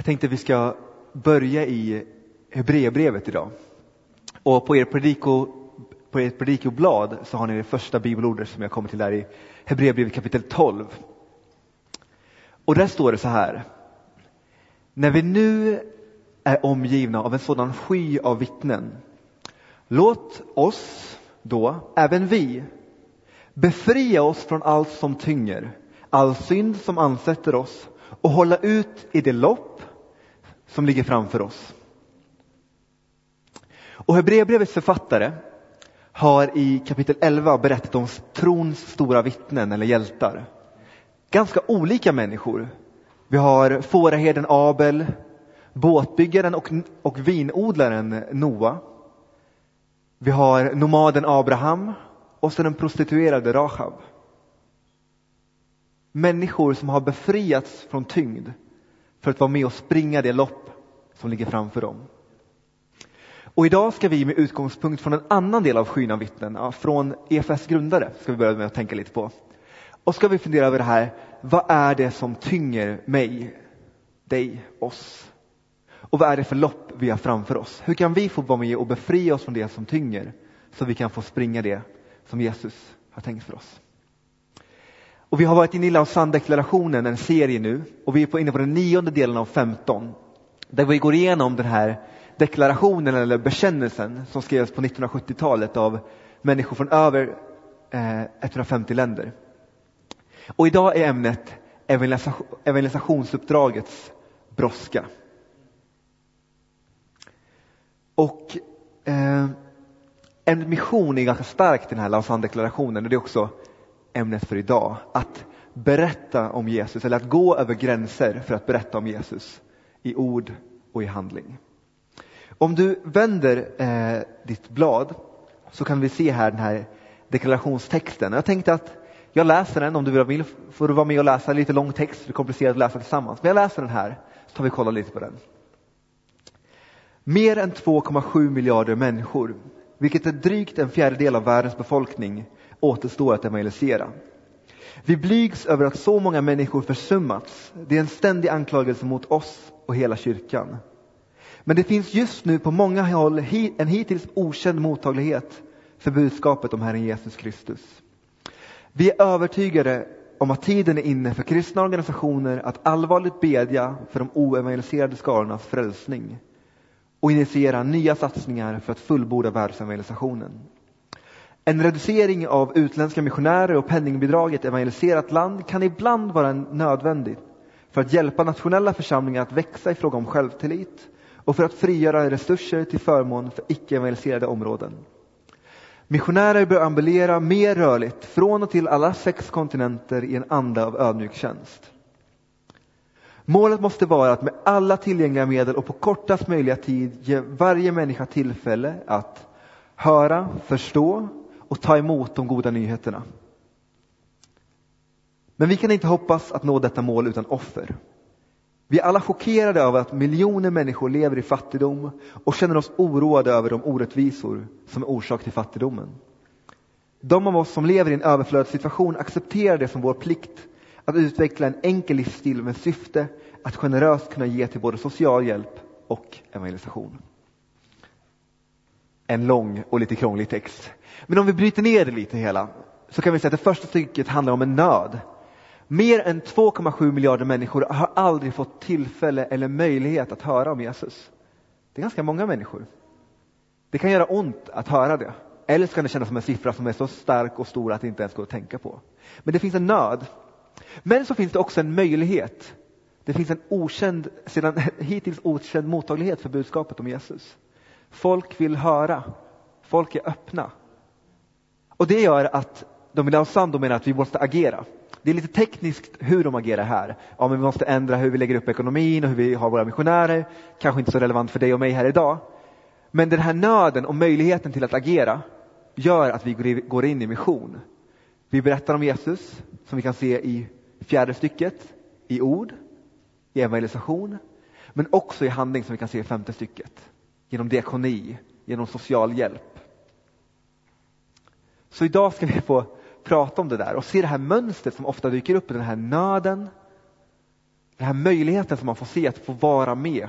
Jag tänkte vi ska börja i Hebreerbrevet idag. Och på er prediko, på ert predikoblad så har ni det första bibelordet som jag kommer till där i Hebreerbrevet kapitel 12. Och där står det så här. När vi nu är omgivna av en sådan sky av vittnen, låt oss då, även vi, befria oss från allt som tynger, all synd som ansätter oss och hålla ut i det lopp som ligger framför oss. Och Hebreerbrevets författare har i kapitel 11 berättat om trons stora vittnen eller hjältar. Ganska olika människor. Vi har fåraherden Abel, båtbyggaren och, och vinodlaren Noa. Vi har nomaden Abraham och så den prostituerade Rahab. Människor som har befriats från tyngd för att vara med och springa det lopp som ligger framför dem. Och idag ska vi med utgångspunkt från en annan del av skyn av vittnen, från EFS grundare, ska vi börja med att tänka lite på. Och ska vi fundera över det här, vad är det som tynger mig, dig, oss? Och vad är det för lopp vi har framför oss? Hur kan vi få vara med och befria oss från det som tynger, så vi kan få springa det som Jesus har tänkt för oss? Och vi har varit inne i Lausanne-deklarationen, en serie nu, och vi är inne på den nionde delen av 15, där vi går igenom den här deklarationen eller bekännelsen som skrevs på 1970-talet av människor från över eh, 150 länder. Och idag är ämnet evangelisationsuppdragets brådska. Och eh, en mission är ganska stark i den här Lausanne-deklarationen och det är också ämnet för idag. Att berätta om Jesus, eller att gå över gränser för att berätta om Jesus i ord och i handling. Om du vänder eh, ditt blad så kan vi se här den här deklarationstexten. Jag tänkte att jag läser den, om du vill får du vara med och läsa lite lång text, det är komplicerat att läsa tillsammans. Men jag läser den här, så tar vi och kollar lite på den. Mer än 2,7 miljarder människor, vilket är drygt en fjärdedel av världens befolkning, återstår att evangelisera. Vi blygs över att så många människor försummats. Det är en ständig anklagelse mot oss och hela kyrkan. Men det finns just nu på många håll en hittills okänd mottaglighet för budskapet om Herren Jesus Kristus. Vi är övertygade om att tiden är inne för kristna organisationer att allvarligt bedja för de oevangeliserade skarornas frälsning och initiera nya satsningar för att fullborda världsevangelisationen. En reducering av utländska missionärer och penningbidrag i ett evangeliserat land kan ibland vara nödvändigt för att hjälpa nationella församlingar att växa i fråga om självtillit och för att frigöra resurser till förmån för icke-evangeliserade områden. Missionärer bör ambulera mer rörligt från och till alla sex kontinenter i en anda av ödmjuk tjänst. Målet måste vara att med alla tillgängliga medel och på kortast möjliga tid ge varje människa tillfälle att höra, förstå och ta emot de goda nyheterna. Men vi kan inte hoppas att nå detta mål utan offer. Vi är alla chockerade över att miljoner människor lever i fattigdom och känner oss oroade över de orättvisor som är orsak till fattigdomen. De av oss som lever i en överflödssituation accepterar det som vår plikt att utveckla en enkel livsstil med syfte att generöst kunna ge till både social hjälp och evangelisation. En lång och lite krånglig text. Men om vi bryter ner det lite hela så kan vi säga att det första stycket handlar om en nöd Mer än 2,7 miljarder människor har aldrig fått tillfälle eller möjlighet att höra om Jesus. Det är ganska många människor. Det kan göra ont att höra det. Eller så kan det kännas som en siffra som är så stark och stor att det inte ens går att tänka på. Men det finns en nöd. Men så finns det också en möjlighet. Det finns en okänd, sedan hittills okänd mottaglighet för budskapet om Jesus. Folk vill höra. Folk är öppna. Och det gör att de i menar att vi måste agera. Det är lite tekniskt hur de agerar här. Ja, men vi måste ändra hur vi lägger upp ekonomin och hur vi har våra missionärer. Kanske inte så relevant för dig och mig här idag. Men den här nöden och möjligheten till att agera gör att vi går in i mission. Vi berättar om Jesus, som vi kan se i fjärde stycket, i ord, i evangelisation, men också i handling som vi kan se i femte stycket, genom diakoni, genom social hjälp. Så idag ska vi få prata om det där och se det här mönstret som ofta dyker upp, den här nöden, Den här möjligheten som man får se att få vara med.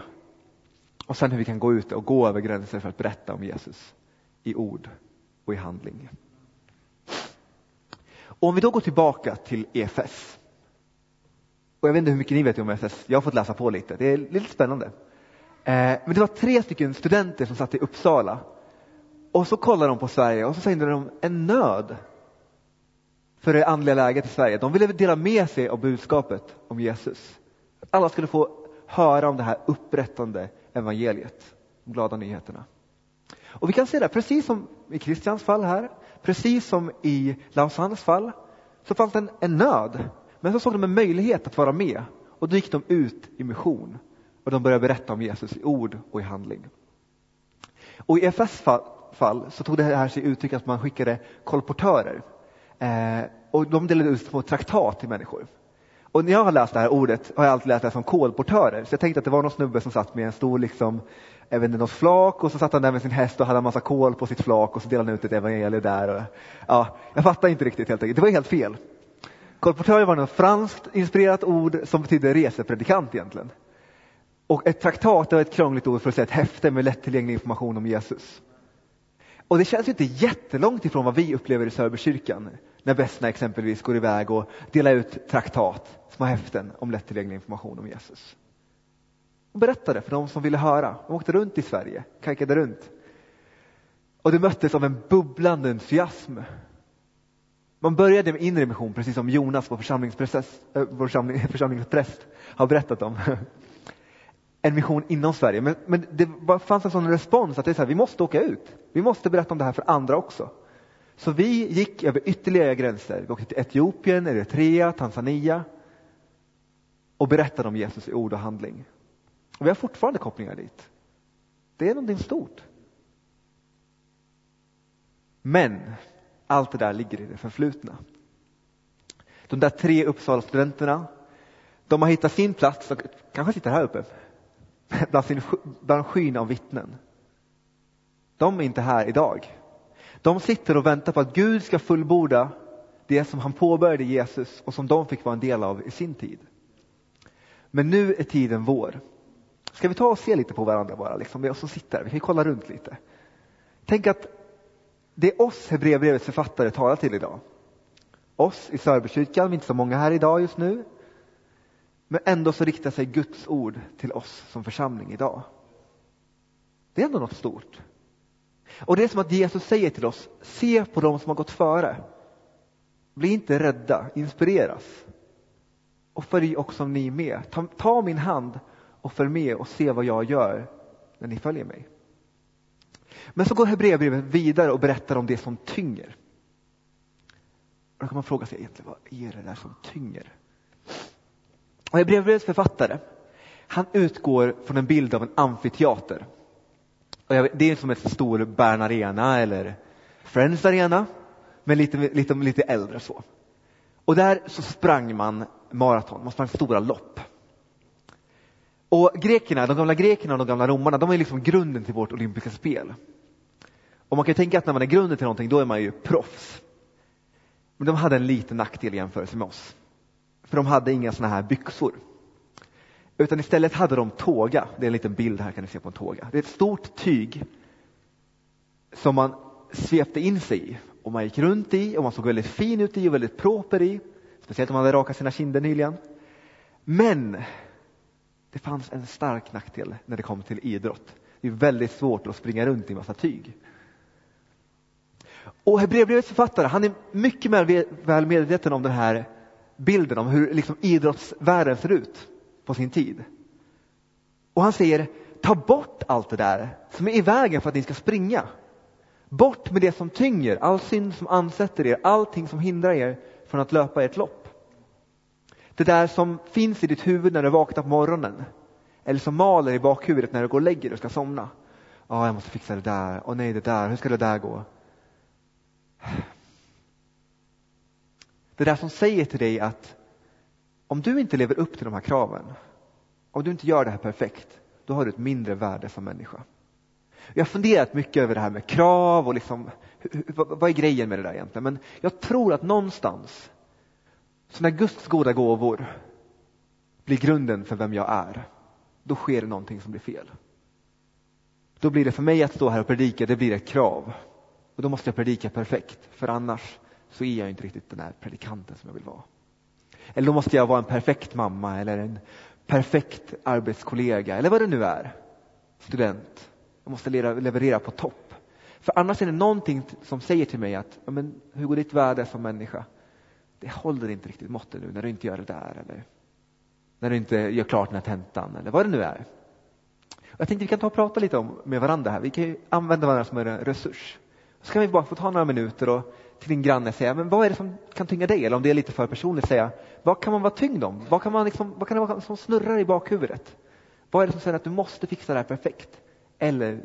Och sen hur vi kan gå ut och gå över gränser för att berätta om Jesus i ord och i handling. Och om vi då går tillbaka till EFS. Och jag vet inte hur mycket ni vet om EFS, jag har fått läsa på lite, det är lite spännande. Eh, men det var tre stycken studenter som satt i Uppsala. Och så kollade de på Sverige och så kände de en nöd för det andliga läget i Sverige. De ville dela med sig av budskapet om Jesus. Alla skulle få höra om det här upprättande evangeliet, de glada nyheterna. Och vi kan se det, precis som i Kristians fall här, precis som i Lausannes fall, så fanns det en, en nöd. Men så såg de en möjlighet att vara med och då gick de ut i mission och de börjar berätta om Jesus i ord och i handling. Och i FS fall, så tog det här sig uttryck att man skickade kolportörer eh, och de delade ut små traktat till människor. Och när jag har läst det här ordet har jag alltid läst det som kolportörer. Så jag tänkte att det var någon snubbe som satt med en stor liksom, jag vet inte, något flak och så satt han där med sin häst och hade en massa kol på sitt flak och så delade han ut ett evangelium där. Och, ja, jag fattar inte riktigt helt enkelt. Det var helt fel. Kolportör var ett franskt inspirerat ord som betyder resepredikant egentligen. Och ett traktat är ett krångligt ord för att säga ett häfte med lättillgänglig information om Jesus. Och det känns ju inte jättelångt ifrån vad vi upplever i Söderkyrkan när Bessna exempelvis går iväg och delar ut traktat, små häften om lättillgänglig information om Jesus. Och berättade för de som ville höra. De åkte runt i Sverige, kajkade runt. Och det möttes av en bubblande entusiasm. Man började med inre mission, precis som Jonas, vår församlingspräst, eh, vår församling, församlingspräst har berättat om. En mission inom Sverige. Men, men det fanns en sån respons att det är så här, vi måste åka ut. Vi måste berätta om det här för andra också. Så vi gick över ytterligare gränser. Vi åkte till Etiopien, Eritrea, Tanzania och berättade om Jesus i ord och handling. Och vi har fortfarande kopplingar dit. Det är någonting stort. Men allt det där ligger i det förflutna. De där tre Uppsala-studenterna, de har hittat sin plats, de kanske sitter här uppe, bland, sin, bland skyn av vittnen. De är inte här idag. De sitter och väntar på att Gud ska fullborda det som han påbörjade Jesus och som de fick vara en del av i sin tid. Men nu är tiden vår. Ska vi ta och se lite på varandra bara, liksom, vi som sitter. Vi kan kolla runt lite. Tänk att det är oss Hebreerbrevets författare talar till idag. Oss i Sörbykyrkan, vi är inte så många här idag just nu. Men ändå så riktar sig Guds ord till oss som församling idag. Det är ändå något stort. Och det är som att Jesus säger till oss, se på dem som har gått före. Bli inte rädda, inspireras. Och följ också ni med. Ta, ta min hand och följ med och se vad jag gör när ni följer mig. Men så går Hebreerbrevet vidare och berättar om det som tynger. då kan man fråga sig egentligen, vad är det där som tynger? Och Hebreerbrevets författare, han utgår från en bild av en amfiteater. Och det är som en stor Bern Arena eller Friends Arena, men lite, lite, lite äldre så. Och där så sprang man maraton, man sprang stora lopp. Och grekerna, de gamla grekerna och de gamla romarna, de är liksom grunden till vårt olympiska spel. Och man kan tänka att när man är grunden till någonting, då är man ju proffs. Men de hade en liten nackdel i jämförelse med oss. För de hade inga såna här byxor. Utan istället hade de tåga. Det är en liten bild här kan ni se på en tåga. Det är ett stort tyg som man svepte in sig i och man gick runt i och man såg väldigt fin ut i och väldigt proper i. Speciellt om man hade rakat sina kinder nyligen. Men det fanns en stark nackdel när det kom till idrott. Det är väldigt svårt att springa runt i massa tyg. Och Hebreerbrevets författare, han är mycket väl medveten om den här bilden om hur liksom idrottsvärlden ser ut på sin tid. Och han säger, ta bort allt det där som är i vägen för att ni ska springa. Bort med det som tynger, all synd som ansätter er, allting som hindrar er från att löpa ert lopp. Det där som finns i ditt huvud när du vaknar på morgonen. Eller som maler i bakhuvudet när du går och lägger dig och ska somna. Ja, oh, jag måste fixa det där. Åh oh, nej, det där. Hur ska det där gå? Det där som säger till dig att om du inte lever upp till de här kraven, om du inte gör det här perfekt, då har du ett mindre värde som människa. Jag har funderat mycket över det här med krav och liksom, vad är grejen med det där egentligen? Men jag tror att någonstans, så när Guds goda gåvor, blir grunden för vem jag är, då sker det någonting som blir fel. Då blir det för mig att stå här och predika, det blir ett krav. Och då måste jag predika perfekt, för annars så är jag inte riktigt den där predikanten som jag vill vara. Eller då måste jag vara en perfekt mamma eller en perfekt arbetskollega eller vad det nu är. Student. Jag måste leverera på topp. För annars är det någonting som säger till mig att, ja, men, hur går ditt värde som människa? Det håller inte riktigt måttet nu när du inte gör det där eller när du inte gör klart den här tentan eller vad det nu är. Jag tänkte vi kan ta och prata lite om, med varandra här. Vi kan ju använda varandra som en resurs. Så kan vi bara få ta några minuter och till din granne säga, men vad är det som kan tynga dig? Eller om det är lite för personligt, säga, vad kan man vara tyngd om? Vad kan, man liksom, vad kan det vara som snurrar i bakhuvudet? Vad är det som säger att du måste fixa det här perfekt? Eller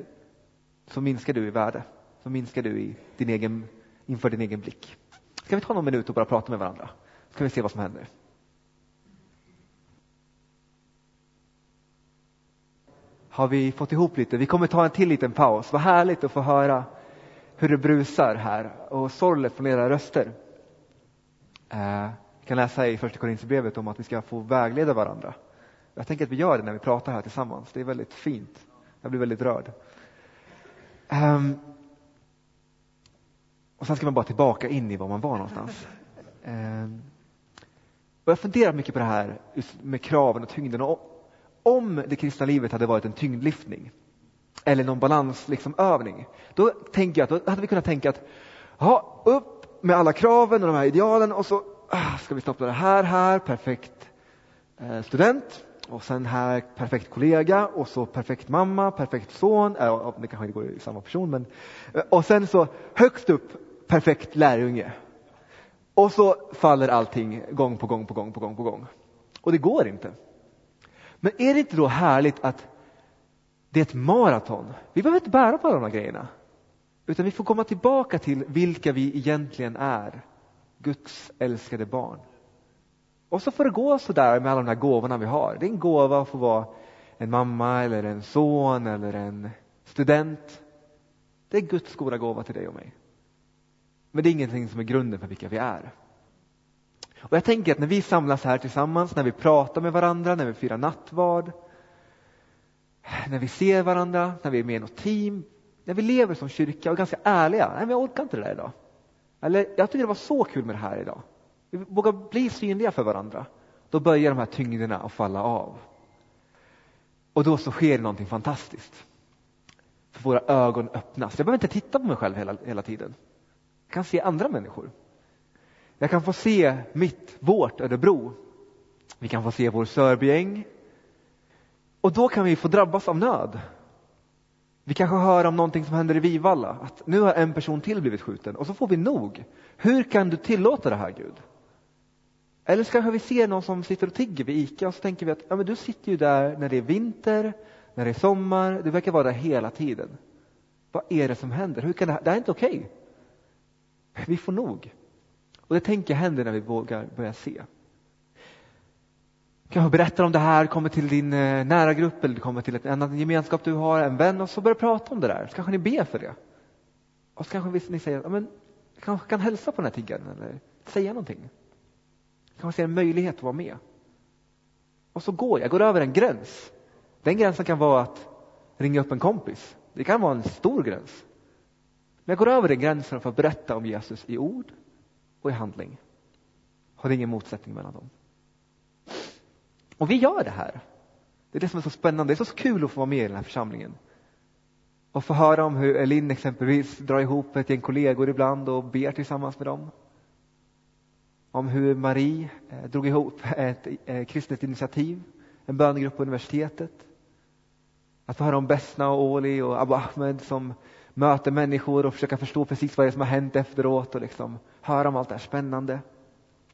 så minskar du i värde, så minskar du i din egen, inför din egen blick. Ska vi ta någon minut och bara prata med varandra? Så kan vi se vad som händer. Har vi fått ihop lite? Vi kommer ta en till liten paus. Vad härligt att få höra hur det brusar här och sorlet från era röster. Eh, kan läsa i första Korinthierbrevet om att vi ska få vägleda varandra. Jag tänker att vi gör det när vi pratar här tillsammans. Det är väldigt fint. Jag blir väldigt rörd. Um, och sen ska man bara tillbaka in i var man var någonstans. Um, och jag funderar mycket på det här med kraven och tyngden. Och om det kristna livet hade varit en tyngdlyftning eller någon balansövning, liksom, då tänker jag att då hade vi kunnat tänka att ja, upp med alla kraven och de här idealen och så ah, ska vi stoppa det här, här, perfekt eh, student och sen här perfekt kollega och så perfekt mamma, perfekt son, äh, det kanske inte går i samma person, men eh, och sen så högst upp perfekt lärjunge. Och så faller allting gång på gång på gång på gång på gång. Och det går inte. Men är det inte då härligt att det är ett maraton? Vi behöver inte bära på alla de här grejerna. Utan vi får komma tillbaka till vilka vi egentligen är. Guds älskade barn. Och så får det gå sådär med alla de här gåvorna vi har. Det är en gåva att få vara en mamma eller en son eller en student. Det är Guds goda gåva till dig och mig. Men det är ingenting som är grunden för vilka vi är. Och jag tänker att när vi samlas här tillsammans, när vi pratar med varandra, när vi firar nattvard, när vi ser varandra, när vi är med i något team, när vi lever som kyrka och är ganska ärliga. Nej, men jag orkar inte det där idag. Eller, jag tycker det var så kul med det här idag. Vi vågar bli synliga för varandra. Då börjar de här tyngderna att falla av. Och då så sker någonting fantastiskt. För våra ögon öppnas. Jag behöver inte titta på mig själv hela, hela tiden. Jag kan se andra människor. Jag kan få se mitt, vårt Örebro. Vi kan få se vår Sörbyäng. Och då kan vi få drabbas av nöd. Vi kanske hör om någonting som händer i Vivalla, att nu har en person till blivit skjuten och så får vi nog. Hur kan du tillåta det här Gud? Eller så kanske vi ser någon som sitter och tigger vid ICA och så tänker vi att ja, men du sitter ju där när det är vinter, när det är sommar, du verkar vara där hela tiden. Vad är det som händer? Hur kan det, här? det här är inte okej. Okay. Vi får nog. Och det tänker jag händer när vi vågar börja se. Du kanske berättar om det här, kommer till din eh, nära grupp eller kommer till en annan gemenskap du har, en vän och så börjar prata om det där. Så kanske ni ber för det. Och så kanske ni säger, ja, men jag kanske kan hälsa på den här tiggaren eller säga någonting. Kanske ser en möjlighet att vara med. Och så går jag, jag går över en gräns. Den gränsen kan vara att ringa upp en kompis. Det kan vara en stor gräns. Men jag går över den gränsen för att berätta om Jesus i ord och i handling. Har ingen motsättning mellan dem. Och vi gör det här. Det är det som är så spännande. Det är så kul att få vara med i den här församlingen. Och få höra om hur Elin exempelvis drar ihop ett gäng kollegor ibland och ber tillsammans med dem om hur Marie eh, drog ihop ett eh, kristet initiativ, en bönegrupp på universitetet. Att få höra om Besna och Oli och Abu Ahmed som möter människor och försöker förstå precis vad det är som har hänt efteråt och liksom höra om allt det här spännande.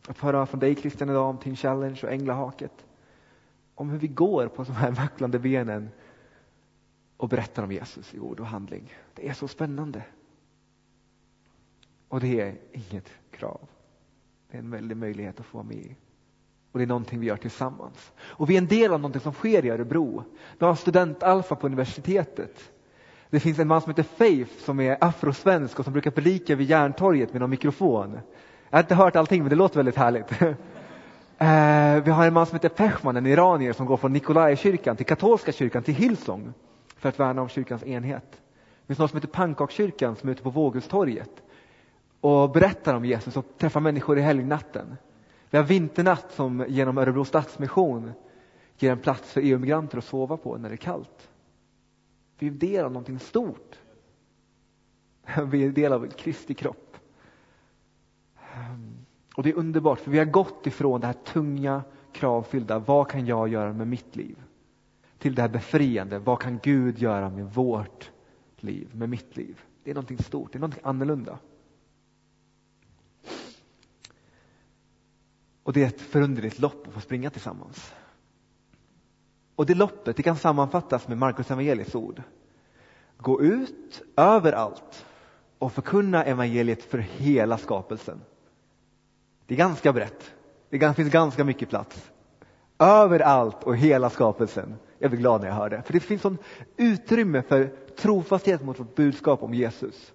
Att få höra från dig Christian idag om Teen Challenge och Änglahaket. Om hur vi går på de här vacklande benen och berättar om Jesus i ord och handling. Det är så spännande. Och det är inget krav. Det är en väldig möjlighet att få vara med i. Och det är någonting vi gör tillsammans. Och vi är en del av någonting som sker i Örebro. Vi har studentalfa på universitetet. Det finns en man som heter Faith som är afrosvensk och som brukar predika vid Järntorget med någon mikrofon. Jag har inte hört allting men det låter väldigt härligt. Eh, vi har en man som heter Peshman, en iranier som går från Nikolajkyrkan till katolska kyrkan till Hillsong för att värna om kyrkans enhet. Det finns någon som heter Pannkakskyrkan som är ute på Vågelstorget och berättar om Jesus och träffar människor i helgnatten. Vi har Vinternatt som genom Örebro Stadsmission ger en plats för EU-migranter att sova på när det är kallt. Vi är del av någonting stort. Vi är del av Kristi kropp. Och det är underbart, för vi har gått ifrån det här tunga, kravfyllda, vad kan jag göra med mitt liv? Till det här befriande, vad kan Gud göra med vårt liv, med mitt liv? Det är någonting stort, det är någonting annorlunda. Och det är ett förunderligt lopp att få springa tillsammans. Och det loppet det kan sammanfattas med Markus evangeliets ord. Gå ut överallt och förkunna evangeliet för hela skapelsen. Det är ganska brett. Det finns ganska mycket plats. Överallt och hela skapelsen. Jag blir glad när jag hör det. För det finns sån utrymme för trofasthet mot vårt budskap om Jesus.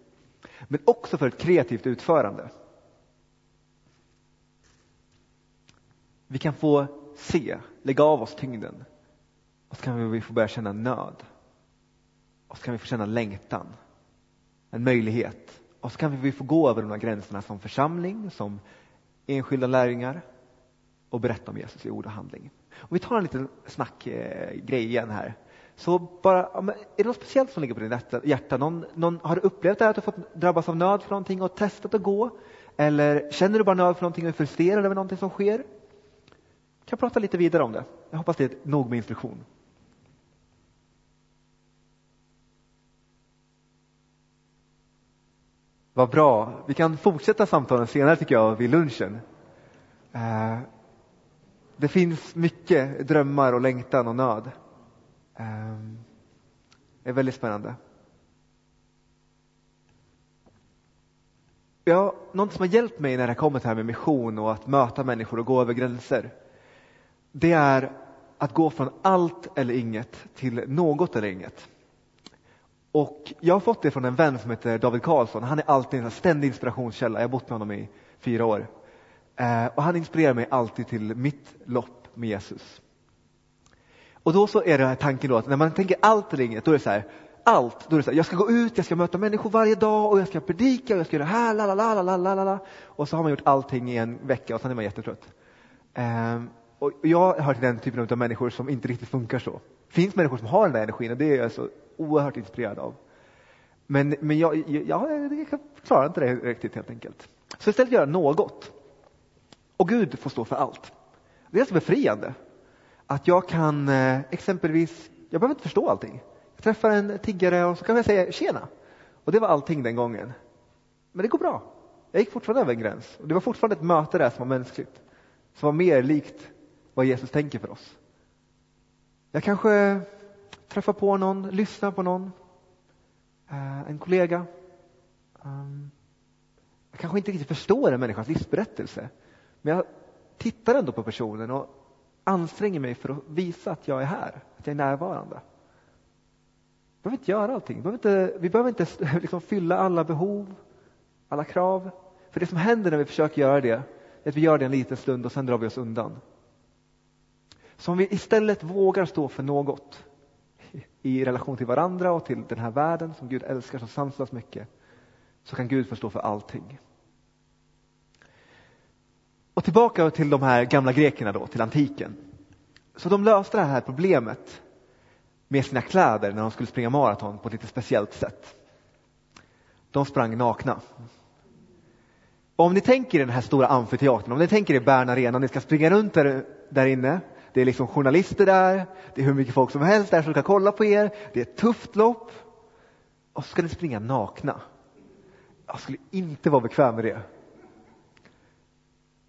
Men också för ett kreativt utförande. Vi kan få se, lägga av oss tyngden. Och så kan vi få börja känna nöd. Och så kan vi få känna längtan. En möjlighet. Och så kan vi få gå över de här gränserna som församling, som enskilda lärjungar och berätta om Jesus i ord och handling. Och vi tar en liten snackgrej eh, igen här. Så bara, är det något speciellt som ligger på ditt hjärta? Någon, någon, har du upplevt det här, att du fått drabbas av nöd för någonting och testat att gå? Eller känner du bara nöd för någonting och är frustrerad över någonting som sker? Jag kan prata lite vidare om det. Jag hoppas det är nog med instruktion. Vad bra. Vi kan fortsätta samtalen senare tycker jag vid lunchen. Eh, det finns mycket drömmar och längtan och nöd. Eh, det är väldigt spännande. Ja, något som har hjälpt mig när det kommer till här med mission och att möta människor och gå över gränser. Det är att gå från allt eller inget till något eller inget. Och jag har fått det från en vän som heter David Karlsson. Han är alltid en ständig inspirationskälla. Jag har bott med honom i fyra år. Eh, och han inspirerar mig alltid till mitt lopp med Jesus. Och då så är det här tanken då att när man tänker allt eller inget, då är det så här, allt, då är det så här, jag ska gå ut, jag ska möta människor varje dag och jag ska predika och jag ska göra det här, la la la la la la Och så har man gjort allting i en vecka och sen är man jättetrött. Ehm, och jag hör till den typen av människor som inte riktigt funkar så. Det finns människor som har den där energin och det är jag så oerhört inspirerad av. Men, men jag, jag, jag klarar inte det riktigt helt enkelt. Så istället göra något. Och Gud får stå för allt. Det är så befriande. Att jag kan eh, exempelvis, jag behöver inte förstå allting. Jag träffar en tiggare och så kan jag säga tjena. Och det var allting den gången. Men det går bra. Jag gick fortfarande över en gräns. Och det var fortfarande ett möte där som var mänskligt. Som var mer likt vad Jesus tänker för oss. Jag kanske träffar på någon, lyssnar på någon, eh, en kollega. Ehm, jag kanske inte riktigt förstår en människas livsberättelse, men jag tittar ändå på personen och anstränger mig för att visa att jag är här, att jag är närvarande. Vi behöver inte göra allting. Vi behöver inte, vi behöver inte liksom fylla alla behov, alla krav. För det som händer när vi försöker göra det, är att vi gör det en liten stund och sen drar vi oss undan. Så om vi istället vågar stå för något i relation till varandra och till den här världen som Gud älskar så sanslöst mycket, så kan Gud förstå för allting. Och tillbaka till de här gamla grekerna då, till antiken. Så de löste det här problemet med sina kläder när de skulle springa maraton på ett lite speciellt sätt. De sprang nakna. Om ni tänker i den här stora amfiteatern, om ni tänker i Bern Arena, ni ska springa runt där, där inne det är liksom journalister där, det är hur mycket folk som helst där som ska kolla på er. Det är ett tufft lopp. Och så ska ni springa nakna. Jag skulle inte vara bekväm med det.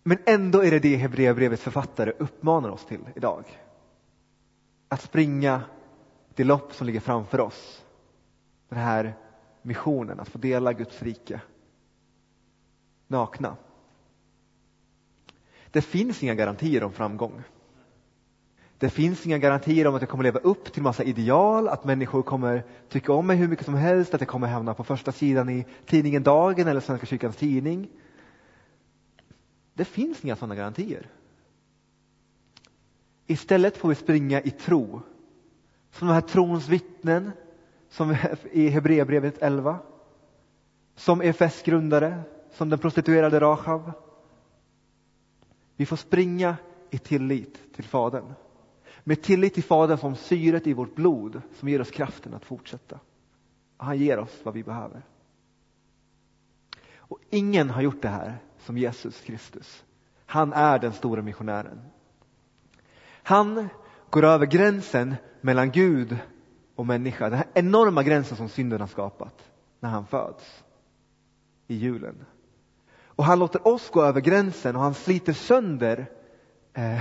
Men ändå är det det Hebreerbrevets författare uppmanar oss till idag. Att springa det lopp som ligger framför oss. Den här missionen, att få dela Guds rike. Nakna. Det finns inga garantier om framgång. Det finns inga garantier om att jag kommer leva upp till massa ideal, att människor kommer tycka om mig hur mycket som helst, att jag kommer hamna på första sidan i tidningen Dagen eller Svenska kyrkans tidning. Det finns inga sådana garantier. Istället får vi springa i tro. Som de här trons vittnen, som i Hebreerbrevet 11. Som EFS grundare, som den prostituerade Rahab. Vi får springa i tillit till Fadern. Med tillit till Fadern som syret i vårt blod som ger oss kraften att fortsätta. Han ger oss vad vi behöver. Och ingen har gjort det här som Jesus Kristus. Han är den stora missionären. Han går över gränsen mellan Gud och människa. Den här enorma gränsen som synden har skapat när han föds i julen. Och han låter oss gå över gränsen och han sliter sönder eh,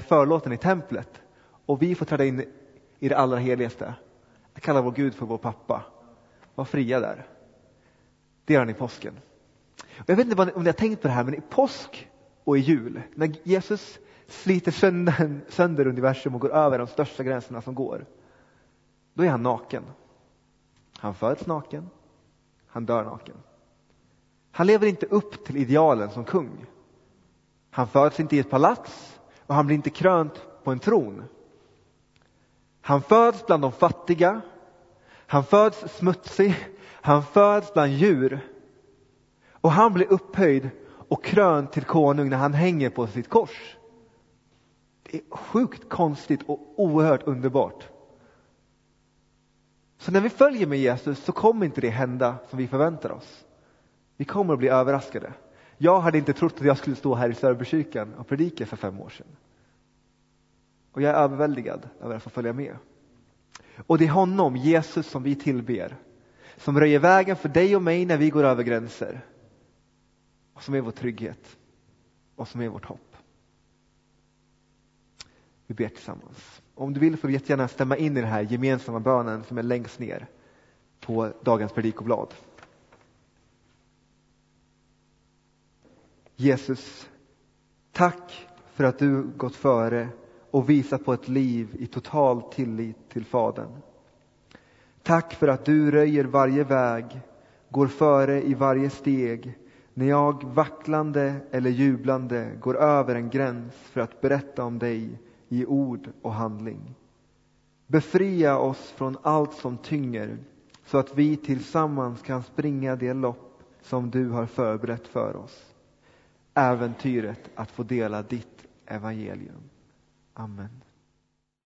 förlåten i templet. Och vi får träda in i det allra heligaste. att kalla vår Gud för vår pappa. Var fria där. Det gör han i påsken. Jag vet inte om ni har tänkt på det här, men i påsk och i jul, när Jesus sliter sönder, sönder universum och går över de största gränserna som går, då är han naken. Han föds naken, han dör naken. Han lever inte upp till idealen som kung. Han föds inte i ett palats och han blir inte krönt på en tron. Han föds bland de fattiga. Han föds smutsig. Han föds bland djur. Och han blir upphöjd och krönt till konung när han hänger på sitt kors. Det är sjukt konstigt och oerhört underbart. Så när vi följer med Jesus så kommer inte det hända som vi förväntar oss. Vi kommer att bli överraskade. Jag hade inte trott att jag skulle stå här i Sörbykyrkan och predika för fem år sedan. Och jag är överväldigad över att få följa med. Och det är honom, Jesus, som vi tillber. Som röjer vägen för dig och mig när vi går över gränser. Och som är vår trygghet. Och som är vårt hopp. Vi ber tillsammans. Om du vill får du jättegärna stämma in i den här gemensamma bönen som är längst ner på dagens predikoblad. Jesus, tack för att du gått före och visa på ett liv i total tillit till Fadern. Tack för att du röjer varje väg, går före i varje steg när jag vacklande eller jublande går över en gräns för att berätta om dig i ord och handling. Befria oss från allt som tynger så att vi tillsammans kan springa det lopp som du har förberett för oss äventyret att få dela ditt evangelium. Amen.